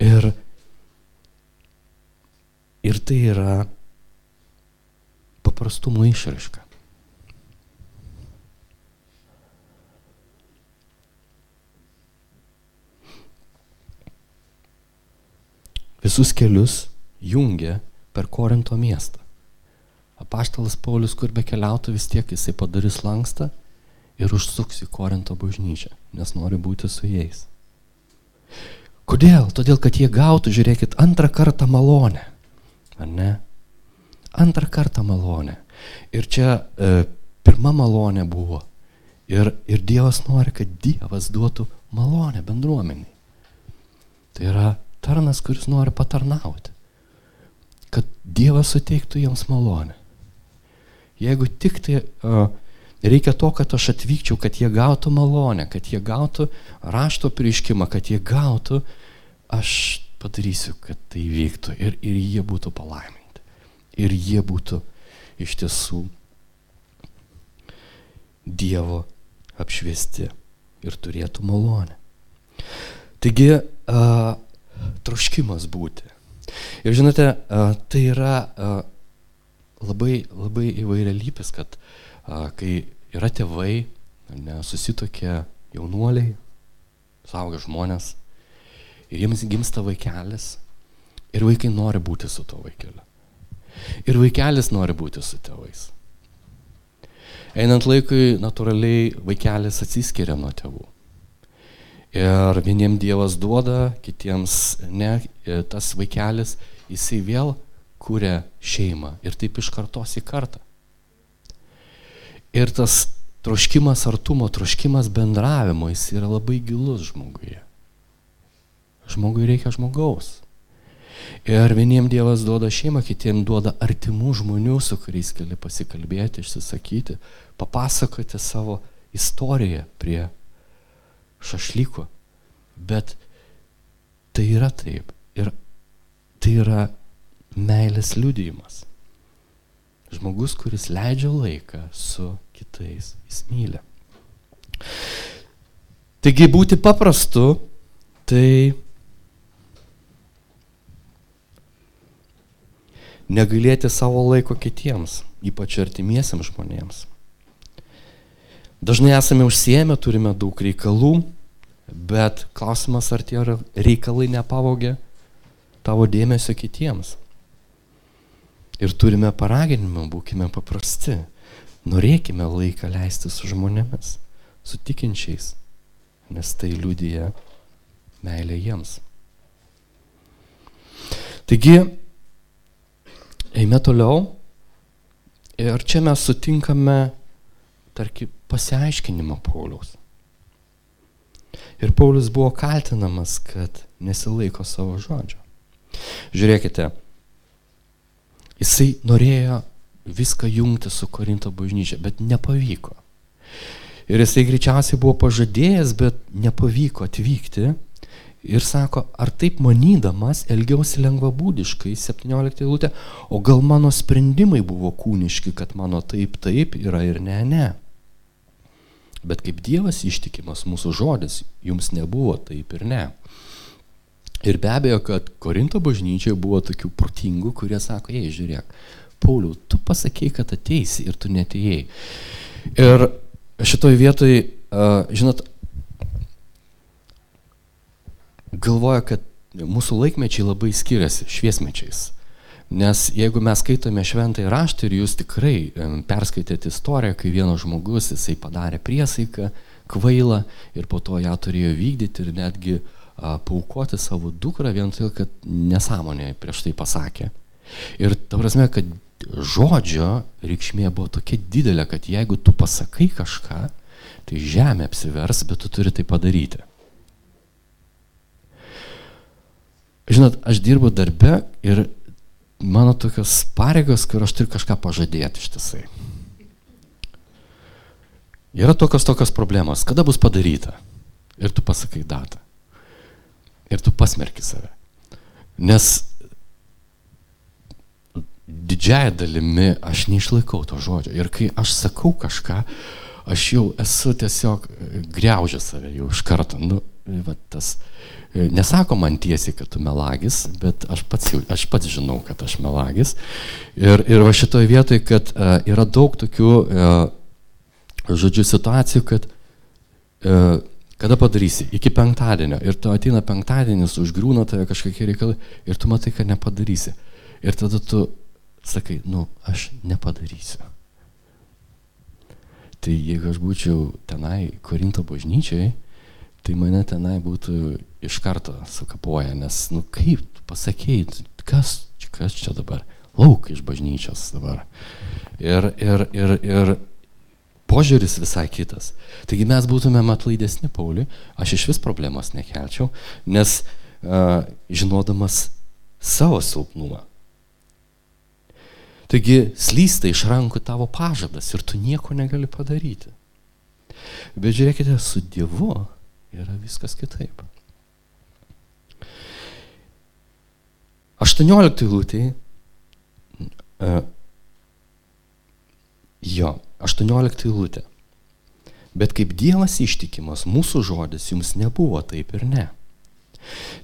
Ir, ir tai yra paprastumo išraiška. Visus kelius jungia per Korinto miestą. Apaštalas Paulius, kur be keliautų, vis tiek jisai padarys lankstą ir užsuks į Korinto bažnyčią, nes nori būti su jais. Kodėl? Todėl, kad jie gautų, žiūrėkit, antrą kartą malonę. Ar ne? Antrą kartą malonę. Ir čia e, pirma malonė buvo. Ir, ir Dievas nori, kad Dievas duotų malonę bendruomeniai. Tai yra tarnas, kuris nori patarnauti. Kad Dievas suteiktų jiems malonę. Jeigu tik tai uh, reikia to, kad aš atvykčiau, kad jie gautų malonę, kad jie gautų rašto prieškimą, kad jie gautų, aš padarysiu, kad tai vyktų ir, ir jie būtų palaiminti. Ir jie būtų iš tiesų Dievo apšviesti ir turėtų malonę. Taigi, uh, troškimas būti. Ir žinote, tai yra labai, labai įvairialypis, kad kai yra tėvai, nesusitokia jaunuoliai, saugia žmonės, ir jiems gimsta vaikelis, ir vaikai nori būti su to vaikeliu. Ir vaikelis nori būti su tėvais. Einant laikui, natūraliai vaikelis atsiskiria nuo tėvų. Ir vieniems Dievas duoda, kitiems ne, tas vaikelis, jisai vėl kūrė šeimą ir taip iš kartos į kartą. Ir tas troškimas artumo, troškimas bendravimo, jis yra labai gilus žmoguje. Žmogui reikia žmogaus. Ir vieniems Dievas duoda šeimą, kitiems duoda artimų žmonių, su kuriais gali pasikalbėti, išsisakyti, papasakoti savo istoriją prie šašlyko. Bet tai yra taip. Ir tai yra meilės liudijimas. Žmogus, kuris leidžia laiką su kitais, jis myli. Taigi būti paprastu, tai negailėti savo laiko kitiems, ypač artimiesiams žmonėms. Dažnai esame užsiemę, turime daug reikalų, bet klausimas, ar tie reikalai nepavogė tavo dėmesio kitiems. Ir turime paraginimą, būkime paprasti. Norėkime laiką leisti su žmonėmis, su tikinčiais, nes tai liudyja meilė jiems. Taigi, eime toliau ir čia mes sutinkame, tarkim, pasiaiškinimą Pauliaus. Ir Paulius buvo kaltinamas, kad nesilaiko savo žodžio. Žiūrėkite, jisai norėjo viską jungti su Korinto bažnyčia, bet nepavyko. Ir jisai greičiausiai buvo pažadėjęs, bet nepavyko atvykti. Ir sako, ar taip manydamas elgiausi lengvabūdiškai, 17 eilutė, o gal mano sprendimai buvo kūniški, kad mano taip, taip yra ir ne, ne. Bet kaip Dievas ištikimas mūsų žodis, jums nebuvo taip ir ne. Ir be abejo, kad Korinto bažnyčioje buvo tokių protingų, kurie sako, ei, žiūrėk, Pauliau, tu pasakėjai, kad ateisi ir tu netėjai. Ir šitoj vietoj, žinot, galvoja, kad mūsų laikmečiai labai skiriasi šviesmečiais. Nes jeigu mes skaitome šventąjį raštą ir jūs tikrai perskaitėte istoriją, kai vienas žmogus, jisai padarė priesaiką, kvailą ir po to ją turėjo vykdyti ir netgi a, paukoti savo dukrą vien tai, kad nesąmonė prieš tai pasakė. Ir ta prasme, kad žodžio reikšmė buvo tokia didelė, kad jeigu tu pasakai kažką, tai žemė apsivers, bet tu turi tai padaryti. Žinot, aš dirbu darbe ir mano tokios pareigos, kur aš turiu kažką pažadėti ištisai. Yra tokios tokios problemos, kada bus padaryta. Ir tu pasakai datą. Ir tu pasmerki save. Nes didžiaja dalimi aš neišlaikau to žodžio. Ir kai aš sakau kažką, aš jau esu tiesiog greužęs save jau iš karto. Nu, va, tas, nesako man tiesiai, kad tu melagis, bet aš pats, aš pats žinau, kad aš melagis. Ir, ir va šitoje vietoje, kad uh, yra daug tokių, uh, žodžiu, situacijų, kad uh, kada padarysi, iki penktadienio, ir tu ateina penktadienis, užgrūna tave kažkokie reikalai, ir tu matai, kad nepadarysi. Ir tada tu sakai, nu, aš nepadarysiu. Tai jeigu aš būčiau tenai Korinto bažnyčiai, tai mane tenai būtų iš karto sukapoję, nes, nu kaip, pasakėjai, kas, kas čia dabar, lauk iš bažnyčios dabar. Ir, ir, ir, ir požiūris visai kitas. Taigi mes būtumėm atlaidesni Pauliui, aš iš vis problemos nekelčiau, nes uh, žinodamas savo silpnumą. Taigi slysta iš rankų tavo pažadas ir tu nieko negali padaryti. Bet žiūrėkite, su Dievu yra viskas kitaip. 18 eilutė. Uh, jo, 18 eilutė. Bet kaip Dievas ištikimas, mūsų žodis jums nebuvo taip ir ne.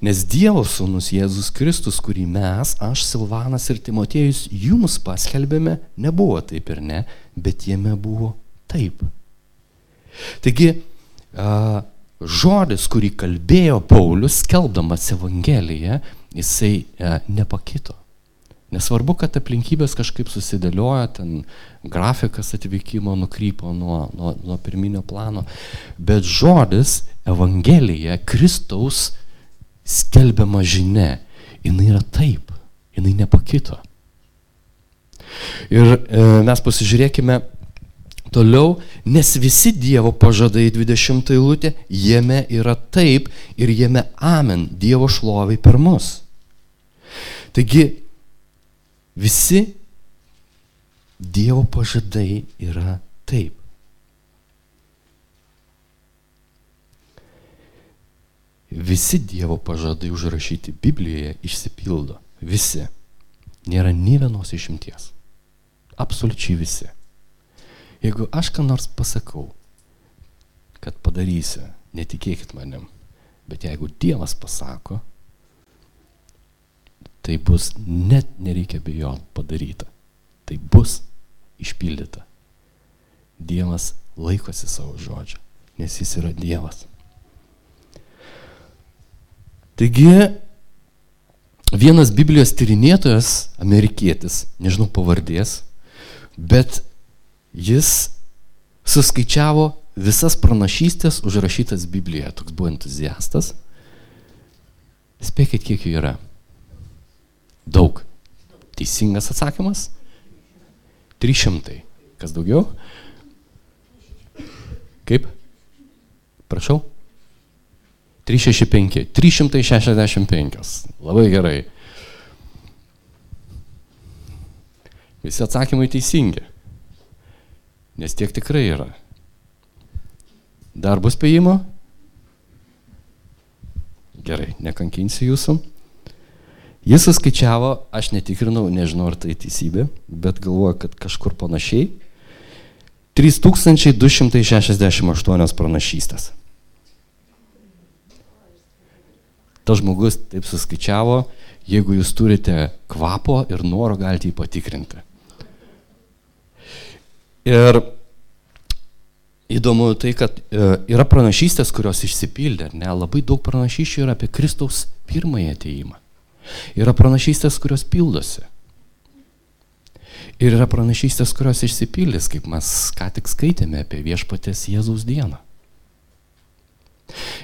Nes Dievo sūnus Jėzus Kristus, kurį mes, aš, Silvanas ir Timotiejus jums paskelbėme, nebuvo taip ir ne, bet jame buvo taip. Taigi, uh, žodis, kurį kalbėjo Paulius, skelbdamas Evangeliją, jisai e, nepakito. Nesvarbu, kad aplinkybės kažkaip susidėliojo, ten grafikas atvykimo nukrypo nuo, nuo, nuo pirminio plano, bet žodis, Evangelija, Kristaus skelbiama žinia, jinai yra taip, jinai nepakito. Ir e, mes pasižiūrėkime Toliau, nes visi Dievo pažadai 20 eilutė, jame yra taip ir jame amen Dievo šloviai per mus. Taigi, visi Dievo pažadai yra taip. Visi Dievo pažadai užrašyti Biblijoje išsipildo. Visi. Nėra nei vienos išimties. Absoliučiai visi. Jeigu aš ką nors pasakau, kad padarysiu, netikėkit manim, bet jeigu Dievas pasako, tai bus net nereikia bijot padaryta. Tai bus išpildyta. Dievas laikosi savo žodžio, nes jis yra Dievas. Taigi, vienas Biblijos tyrinėtojas, amerikietis, nežinau pavardės, bet jis suskaičiavo visas pranašystės užrašytas Biblijoje, toks buvo entuziastas. Spėkit, kiek jų yra. Daug. Teisingas atsakymas? 300. Kas daugiau? Kaip? Prašau? 365. 365. Labai gerai. Visi atsakymai teisingi. Nes tiek tikrai yra. Dar bus spėjimo? Gerai, nekankinsiu jūsų. Jis suskaičiavo, aš netikrinau, nežinau ar tai teisybė, bet galvoju, kad kažkur panašiai. 3268 pranašystės. Tas žmogus taip suskaičiavo, jeigu jūs turite kvapo ir noro, galite jį patikrinti. Ir įdomu tai, kad e, yra pranašystės, kurios išsipildė, ne, labai daug pranašyščių yra apie Kristaus pirmąjį ateimą. Yra pranašystės, kurios pildosi. Ir yra pranašystės, kurios išsipildys, kaip mes ką tik skaitėme apie viešpatės Jėzaus dieną.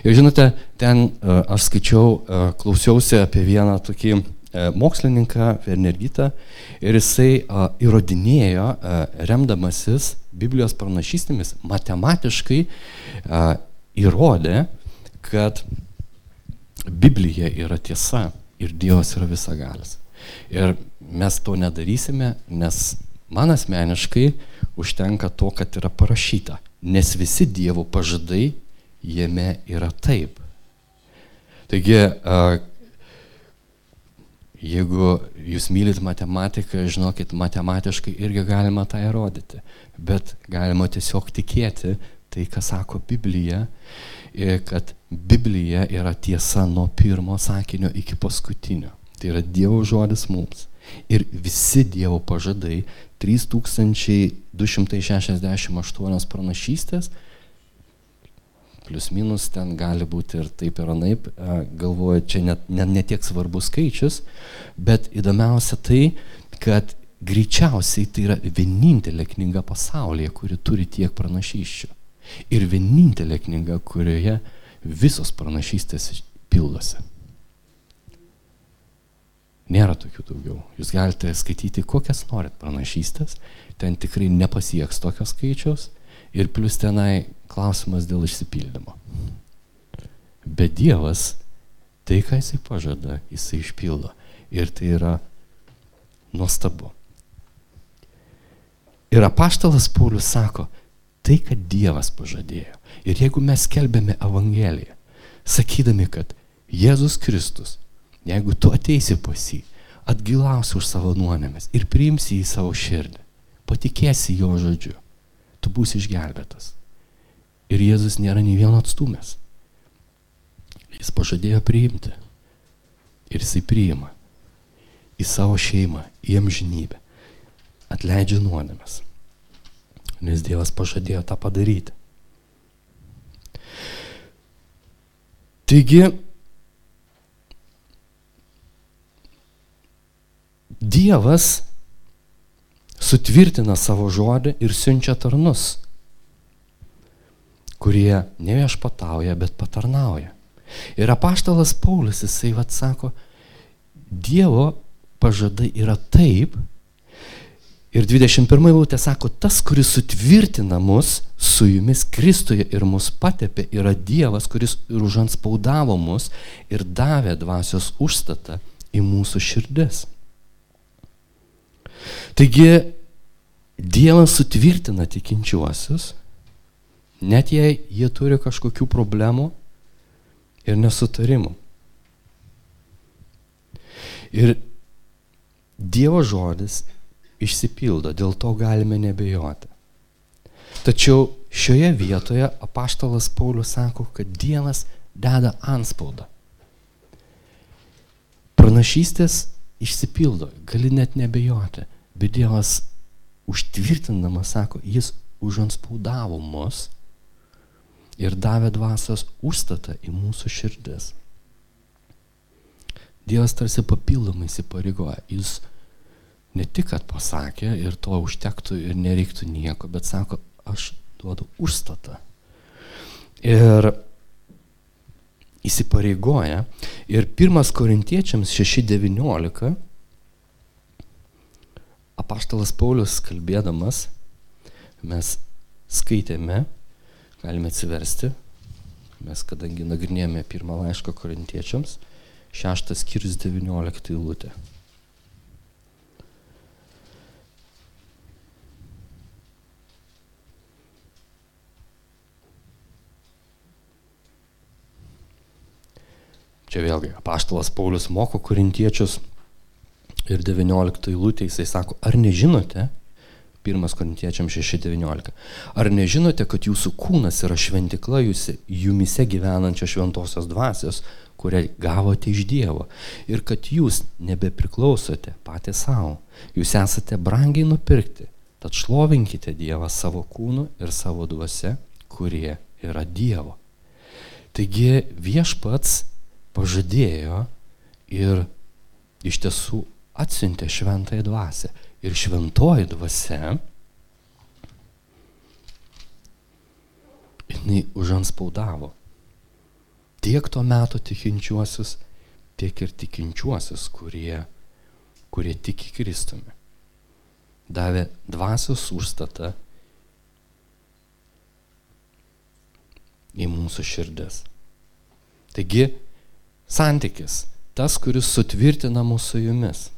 Ir žinote, ten e, aš skaičiau, e, klausiausi apie vieną tokį mokslininką Wernergitą ir jisai a, įrodinėjo, a, remdamasis Biblijos pranašystėmis, matematiškai a, įrodė, kad Biblija yra tiesa ir Dievas yra visagalis. Ir mes to nedarysime, nes man asmeniškai užtenka to, kad yra parašyta, nes visi Dievo pažadai jame yra taip. Taigi, Jeigu jūs mylit matematiką, žinokit, matematiškai irgi galima tą įrodyti, bet galima tiesiog tikėti tai, ką sako Biblija, kad Biblija yra tiesa nuo pirmo sakinio iki paskutinio. Tai yra Dievo žodis mums. Ir visi Dievo pažadai, 3268 pranašystės, plius minus ten gali būti ir taip ir anaip, galvoju, čia net, net netiek svarbus skaičius, bet įdomiausia tai, kad greičiausiai tai yra vienintelė knyga pasaulyje, kuri turi tiek pranašyščių. Ir vienintelė knyga, kurioje visos pranašystės pildosi. Nėra tokių daugiau. Jūs galite skaityti kokias norit pranašystės, ten tikrai nepasieks tokios skaičiaus ir plus tenai klausimas dėl išsipildymo. Bet Dievas, tai ką jisai pažada, jisai išpildo. Ir tai yra nuostabu. Ir apaštalas Paulius sako, tai, kad Dievas pažadėjo. Ir jeigu mes kelbėme Evangeliją, sakydami, kad Jėzus Kristus, jeigu tu ateisi pas jį, atgilausi už savo nuonėmės ir priimsi į savo širdį, patikėsi jo žodžiu, tu būsi išgelbėtas. Ir Jėzus nėra nei vieno atstumęs. Jis pažadėjo priimti. Ir jisai priima į savo šeimą, į amžinybę. Atleidžia nuodėmės. Nes Dievas pažadėjo tą padaryti. Taigi, Dievas sutvirtina savo žodį ir siunčia tarnus kurie ne viešpatauja, bet patarnauja. Ir apaštalas Paulius, jisai vad sako, Dievo pažadai yra taip, ir 21 eilutė sako, tas, kuris sutvirtina mus su jumis Kristuje ir mus patepė, yra Dievas, kuris ir užanspaudavo mus ir davė dvasios užstatą į mūsų širdis. Taigi, Dievas sutvirtina tikinčiuosius net jei jie turi kažkokių problemų ir nesutarimų. Ir Dievo žodis išsipildo, dėl to galime nebejoti. Tačiau šioje vietoje apaštalas Paulius sako, kad Dievas deda anspaudą. Pranašystės išsipildo, gali net nebejoti, bet Dievas užtvirtindamas sako, jis užanspaudavo mus ir davė dvasios užstatą į mūsų širdis. Dievas tarsi papildomai įsipareigoja. Jis ne tik, kad pasakė ir to užtektų ir nereiktų nieko, bet sako, aš duodu užstatą. Ir įsipareigoja. Ir pirmas korintiečiams 6.19 apaštalas Paulius kalbėdamas, mes skaitėme, galime atsiversti, mes kadangi nagrinėjame pirmą laišką korintiečiams, šeštas skyrius 19 eilutė. Čia vėlgi apaštalas Paulius moko korintiečius ir 19 eilutė jisai sako, ar nežinote, 1 korintiečiam 6.19, ar nežinote, kad jūsų kūnas yra šventikla jūsų, jumise gyvenančia šventosios dvasios, kurią gavote iš Dievo ir kad jūs nebepriklausote patys savo, jūs esate brangiai nupirkti, tad šlovinkite Dievą savo kūnu ir savo dvasia, kurie yra Dievo. Taigi viešpats pažadėjo ir iš tiesų atsiuntė šventąją dvasę. Ir šventoji dvasia, jinai užanspaudavo tiek to meto tikinčiuosius, tiek ir tikinčiuosius, kurie, kurie tiki Kristumi. Davė dvasios užstatą į mūsų širdis. Taigi santykis, tas, kuris sutvirtina mūsų jumis.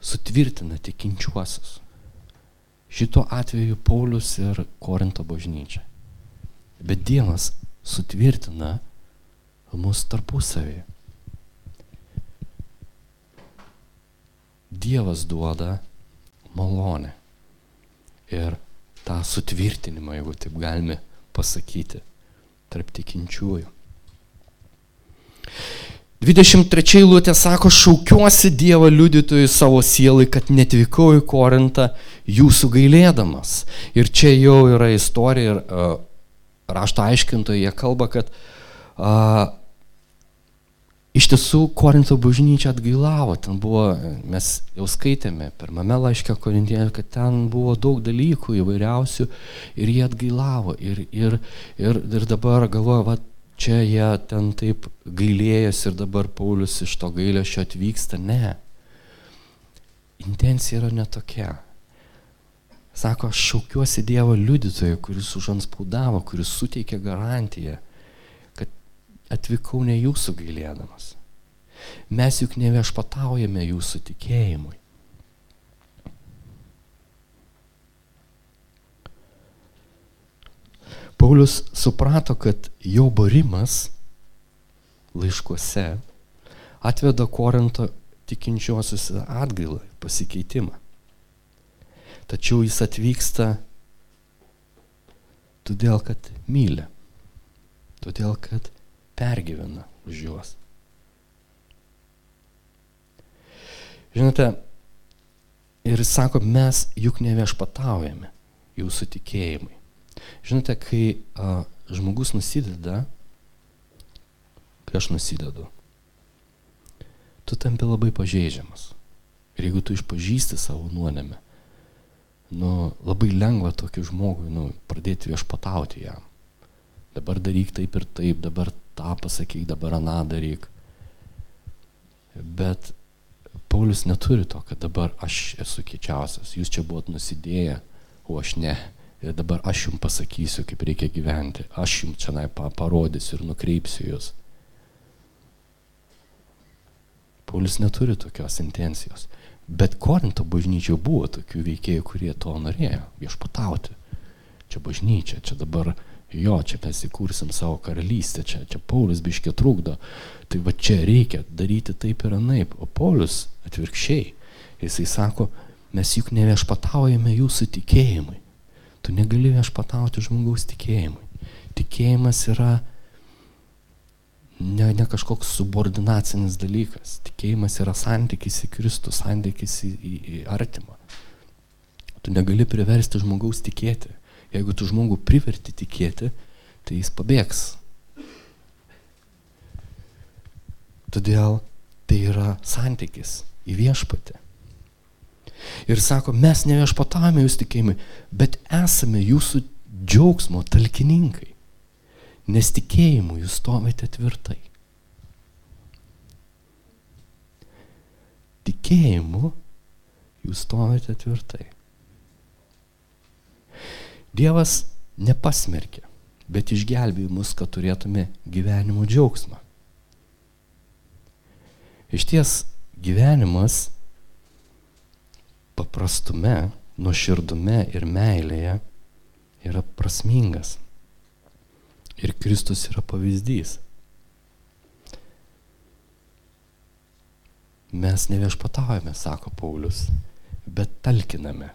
Sutvirtina tikinčiuosius. Šito atveju Paulius ir Korinto bažnyčia. Bet Dievas sutvirtina mus tarpusavį. Dievas duoda malonę ir tą sutvirtinimą, jeigu taip galime pasakyti, tarp tikinčiųjų. 23 eilutė sako, šaukiuosi Dievą liudytojų savo sielai, kad netvykau į Korintą jūsų gailėdamas. Ir čia jau yra istorija ir uh, rašto aiškintojai, jie kalba, kad uh, iš tiesų Korinto bažnyčia atgailavo. Ten buvo, mes jau skaitėme pirmame laiške Korintėje, kad ten buvo daug dalykų įvairiausių ir jie atgailavo. Ir, ir, ir, ir dabar galvoju, va, čia jie ten taip gailėjęs ir dabar Paulius iš to gailėšio atvyksta. Ne. Intencija yra netokia. Sako, aš šaukiuosi Dievo liudytojo, kuris užanspaudavo, kuris suteikė garantiją, kad atvykau ne jūsų gailėdamas. Mes juk neviešpataujame jūsų tikėjimui. Paulius suprato, kad jo barimas laiškuose atveda Korinto tikinčiuosius atgailą, pasikeitimą. Tačiau jis atvyksta todėl, kad myli, todėl, kad pergyvena už juos. Žinote, ir sako, mes juk neviešpataujame jūsų tikėjimai. Žinote, kai a, žmogus nusideda, kai aš nusidedu, tu tampi labai pažeidžiamas. Ir jeigu tu išpažįsti savo nuodėmę, nu, labai lengva tokį žmogui nu, pradėti viešpatauti jam. Dabar daryk taip ir taip, dabar tą pasakyk, dabar aną daryk. Bet Paulius neturi to, kad dabar aš esu kiečiausias, jūs čia buvot nusidėję, o aš ne ir dabar aš jums pasakysiu, kaip reikia gyventi, aš jums čia parodysiu ir nukreipsiu jūs. Paulius neturi tokios intencijos. Bet Korinto bažnyčioje buvo tokių veikėjų, kurie to norėjo, viešpatauti. Čia bažnyčia, čia dabar jo, čia mes įkursim savo karalystę, čia, čia Paulius biškė trukdo. Tai va čia reikia daryti taip ir anaip. O Paulius atvirkščiai, jisai sako, mes juk neviešpataujame jūsų tikėjimui. Tu negali viešpatauti žmogaus tikėjimui. Tikėjimas yra ne, ne kažkoks subordinacinis dalykas. Tikėjimas yra santykis į Kristų, santykis į, į, į artimą. Tu negali priversti žmogaus tikėti. Jeigu tu žmogų priverti tikėti, tai jis pabėgs. Todėl tai yra santykis į viešpatį. Ir sako, mes ne viešpatavome jūs tikėjimai, bet esame jūsų džiaugsmo talkininkai. Nes tikėjimu jūs stovite tvirtai. Tikėjimu jūs stovite tvirtai. Dievas nepasmerkė, bet išgelbėjo mus, kad turėtume gyvenimo džiaugsmą. Iš ties gyvenimas paprastume, nuoširdume ir meilėje yra prasmingas. Ir Kristus yra pavyzdys. Mes neviešpataujame, sako Paulius, bet talkiname.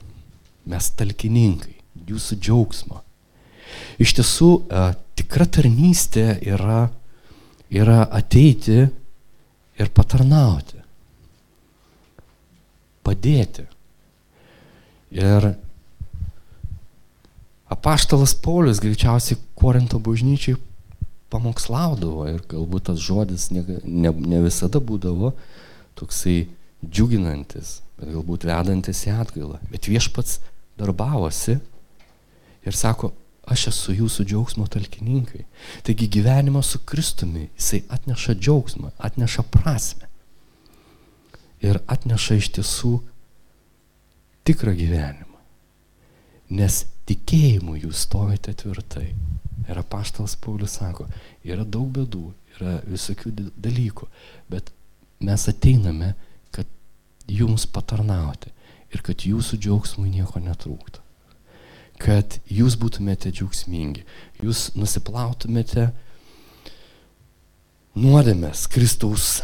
Mes talkininkai, jūsų džiaugsmo. Iš tiesų, tikra tarnystė yra, yra ateiti ir patarnauti. Padėti. Ir apaštalas Paulius greičiausiai Korinto bažnyčiai pamokslaudavo ir galbūt tas žodis ne, ne, ne visada būdavo toksai džiuginantis, bet galbūt vedantis į atgailą. Bet viešpats darbavosi ir sako, aš esu jūsų džiaugsmo talkininkai. Taigi gyvenimas su Kristumi, jisai atneša džiaugsmą, atneša prasme. Ir atneša iš tiesų tikrą gyvenimą. Nes tikėjimu jūs stovite tvirtai. Ir apaštalas Paulius sako, yra daug bėdų, yra visokių dalykų, bet mes ateiname, kad jums patarnauti ir kad jūsų džiaugsmui nieko netrūktų kad jūs būtumėte džiaugsmingi, jūs nusiplautumėte nuodėmės Kristaus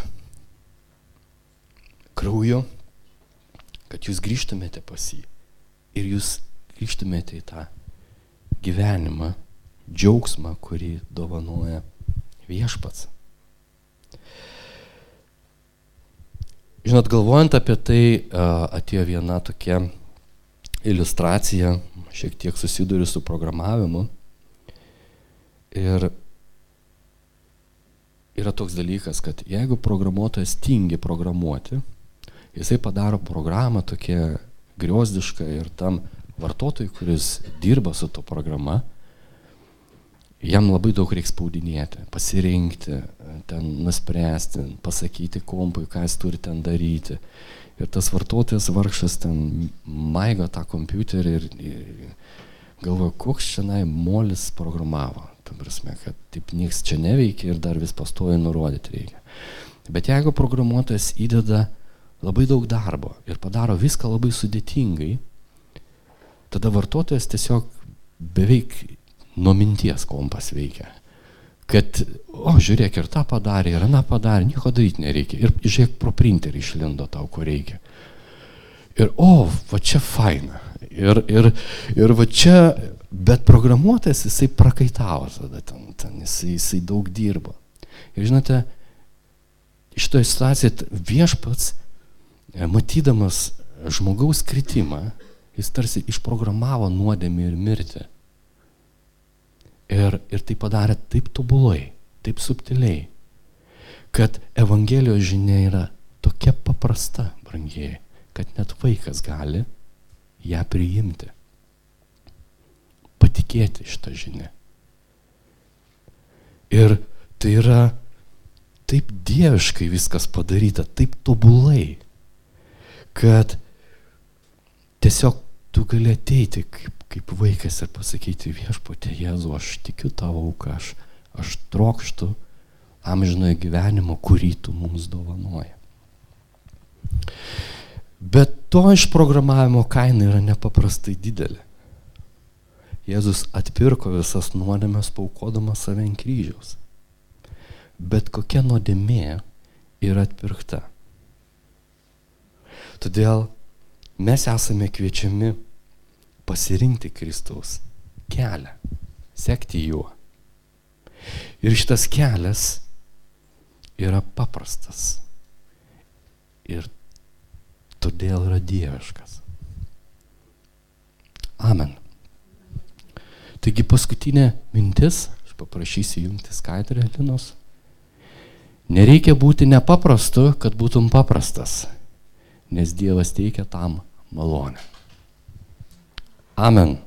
krauju, kad jūs grįžtumėte pas jį ir jūs grįžtumėte į tą gyvenimą, džiaugsmą, kurį dovanoja viešpats. Žinot, galvojant apie tai, atėjo viena tokia iliustracija šiek tiek susiduriu su programavimu. Ir yra toks dalykas, kad jeigu programuotojas tingi programuoti, jisai padaro programą tokia griozdiška ir tam vartotojui, kuris dirba su to programa, jam labai daug reikia spaudinėti, pasirinkti, ten nuspręsti, pasakyti kompui, ką jis turi ten daryti. Ir tas vartotojas vargšas ten maigo tą kompiuterį ir, ir galvoja, koks šiandien molis programavo. Ta prasme, kad taip nieks čia neveikia ir dar vis pastoja nurodyti reikia. Bet jeigu programuotojas įdeda labai daug darbo ir padaro viską labai sudėtingai, tada vartotojas tiesiog beveik nuo minties kompas veikia kad, o žiūrėk, ir tą padarė, ir aną padarė, nieko daryti nereikia. Ir žiūrėk, pro printerį išlindo tau, ko reikia. Ir, o, va čia faina. Ir, ir, ir va čia, bet programuotojas jisai prakaitavo tada ten, ten jisai, jisai daug dirbo. Ir žinote, šitoje situacijoje viešpats, matydamas žmogaus kritimą, jis tarsi išprogramavo nuodėmį ir mirtį. Ir, ir tai padarė taip tobulai, taip subtiliai, kad Evangelijos žinia yra tokia paprasta, brangiai, kad net vaikas gali ją priimti. Patikėti šitą žinę. Ir tai yra taip dieviškai viskas padaryta, taip tobulai, kad tiesiog tu gali ateiti kaip kaip vaikas ir pasakyti viešpatė Jėzu, aš tikiu tavo auką, aš, aš trokštų amžinojo gyvenimo, kurį tu mums dovanoji. Bet to išprogramavimo kaina yra nepaprastai didelė. Jėzus atpirko visas nuodėmės paukodamas save ant kryžiaus. Bet kokia nuodėmė yra atpirkta. Todėl mes esame kviečiami pasirinkti Kristaus kelią, sekti juo. Ir šitas kelias yra paprastas ir todėl yra dieviškas. Amen. Taigi paskutinė mintis, aš paprašysiu jungti skaidrę Linos. Nereikia būti nepaprastu, kad būtum paprastas, nes Dievas teikia tam malonę. Amen.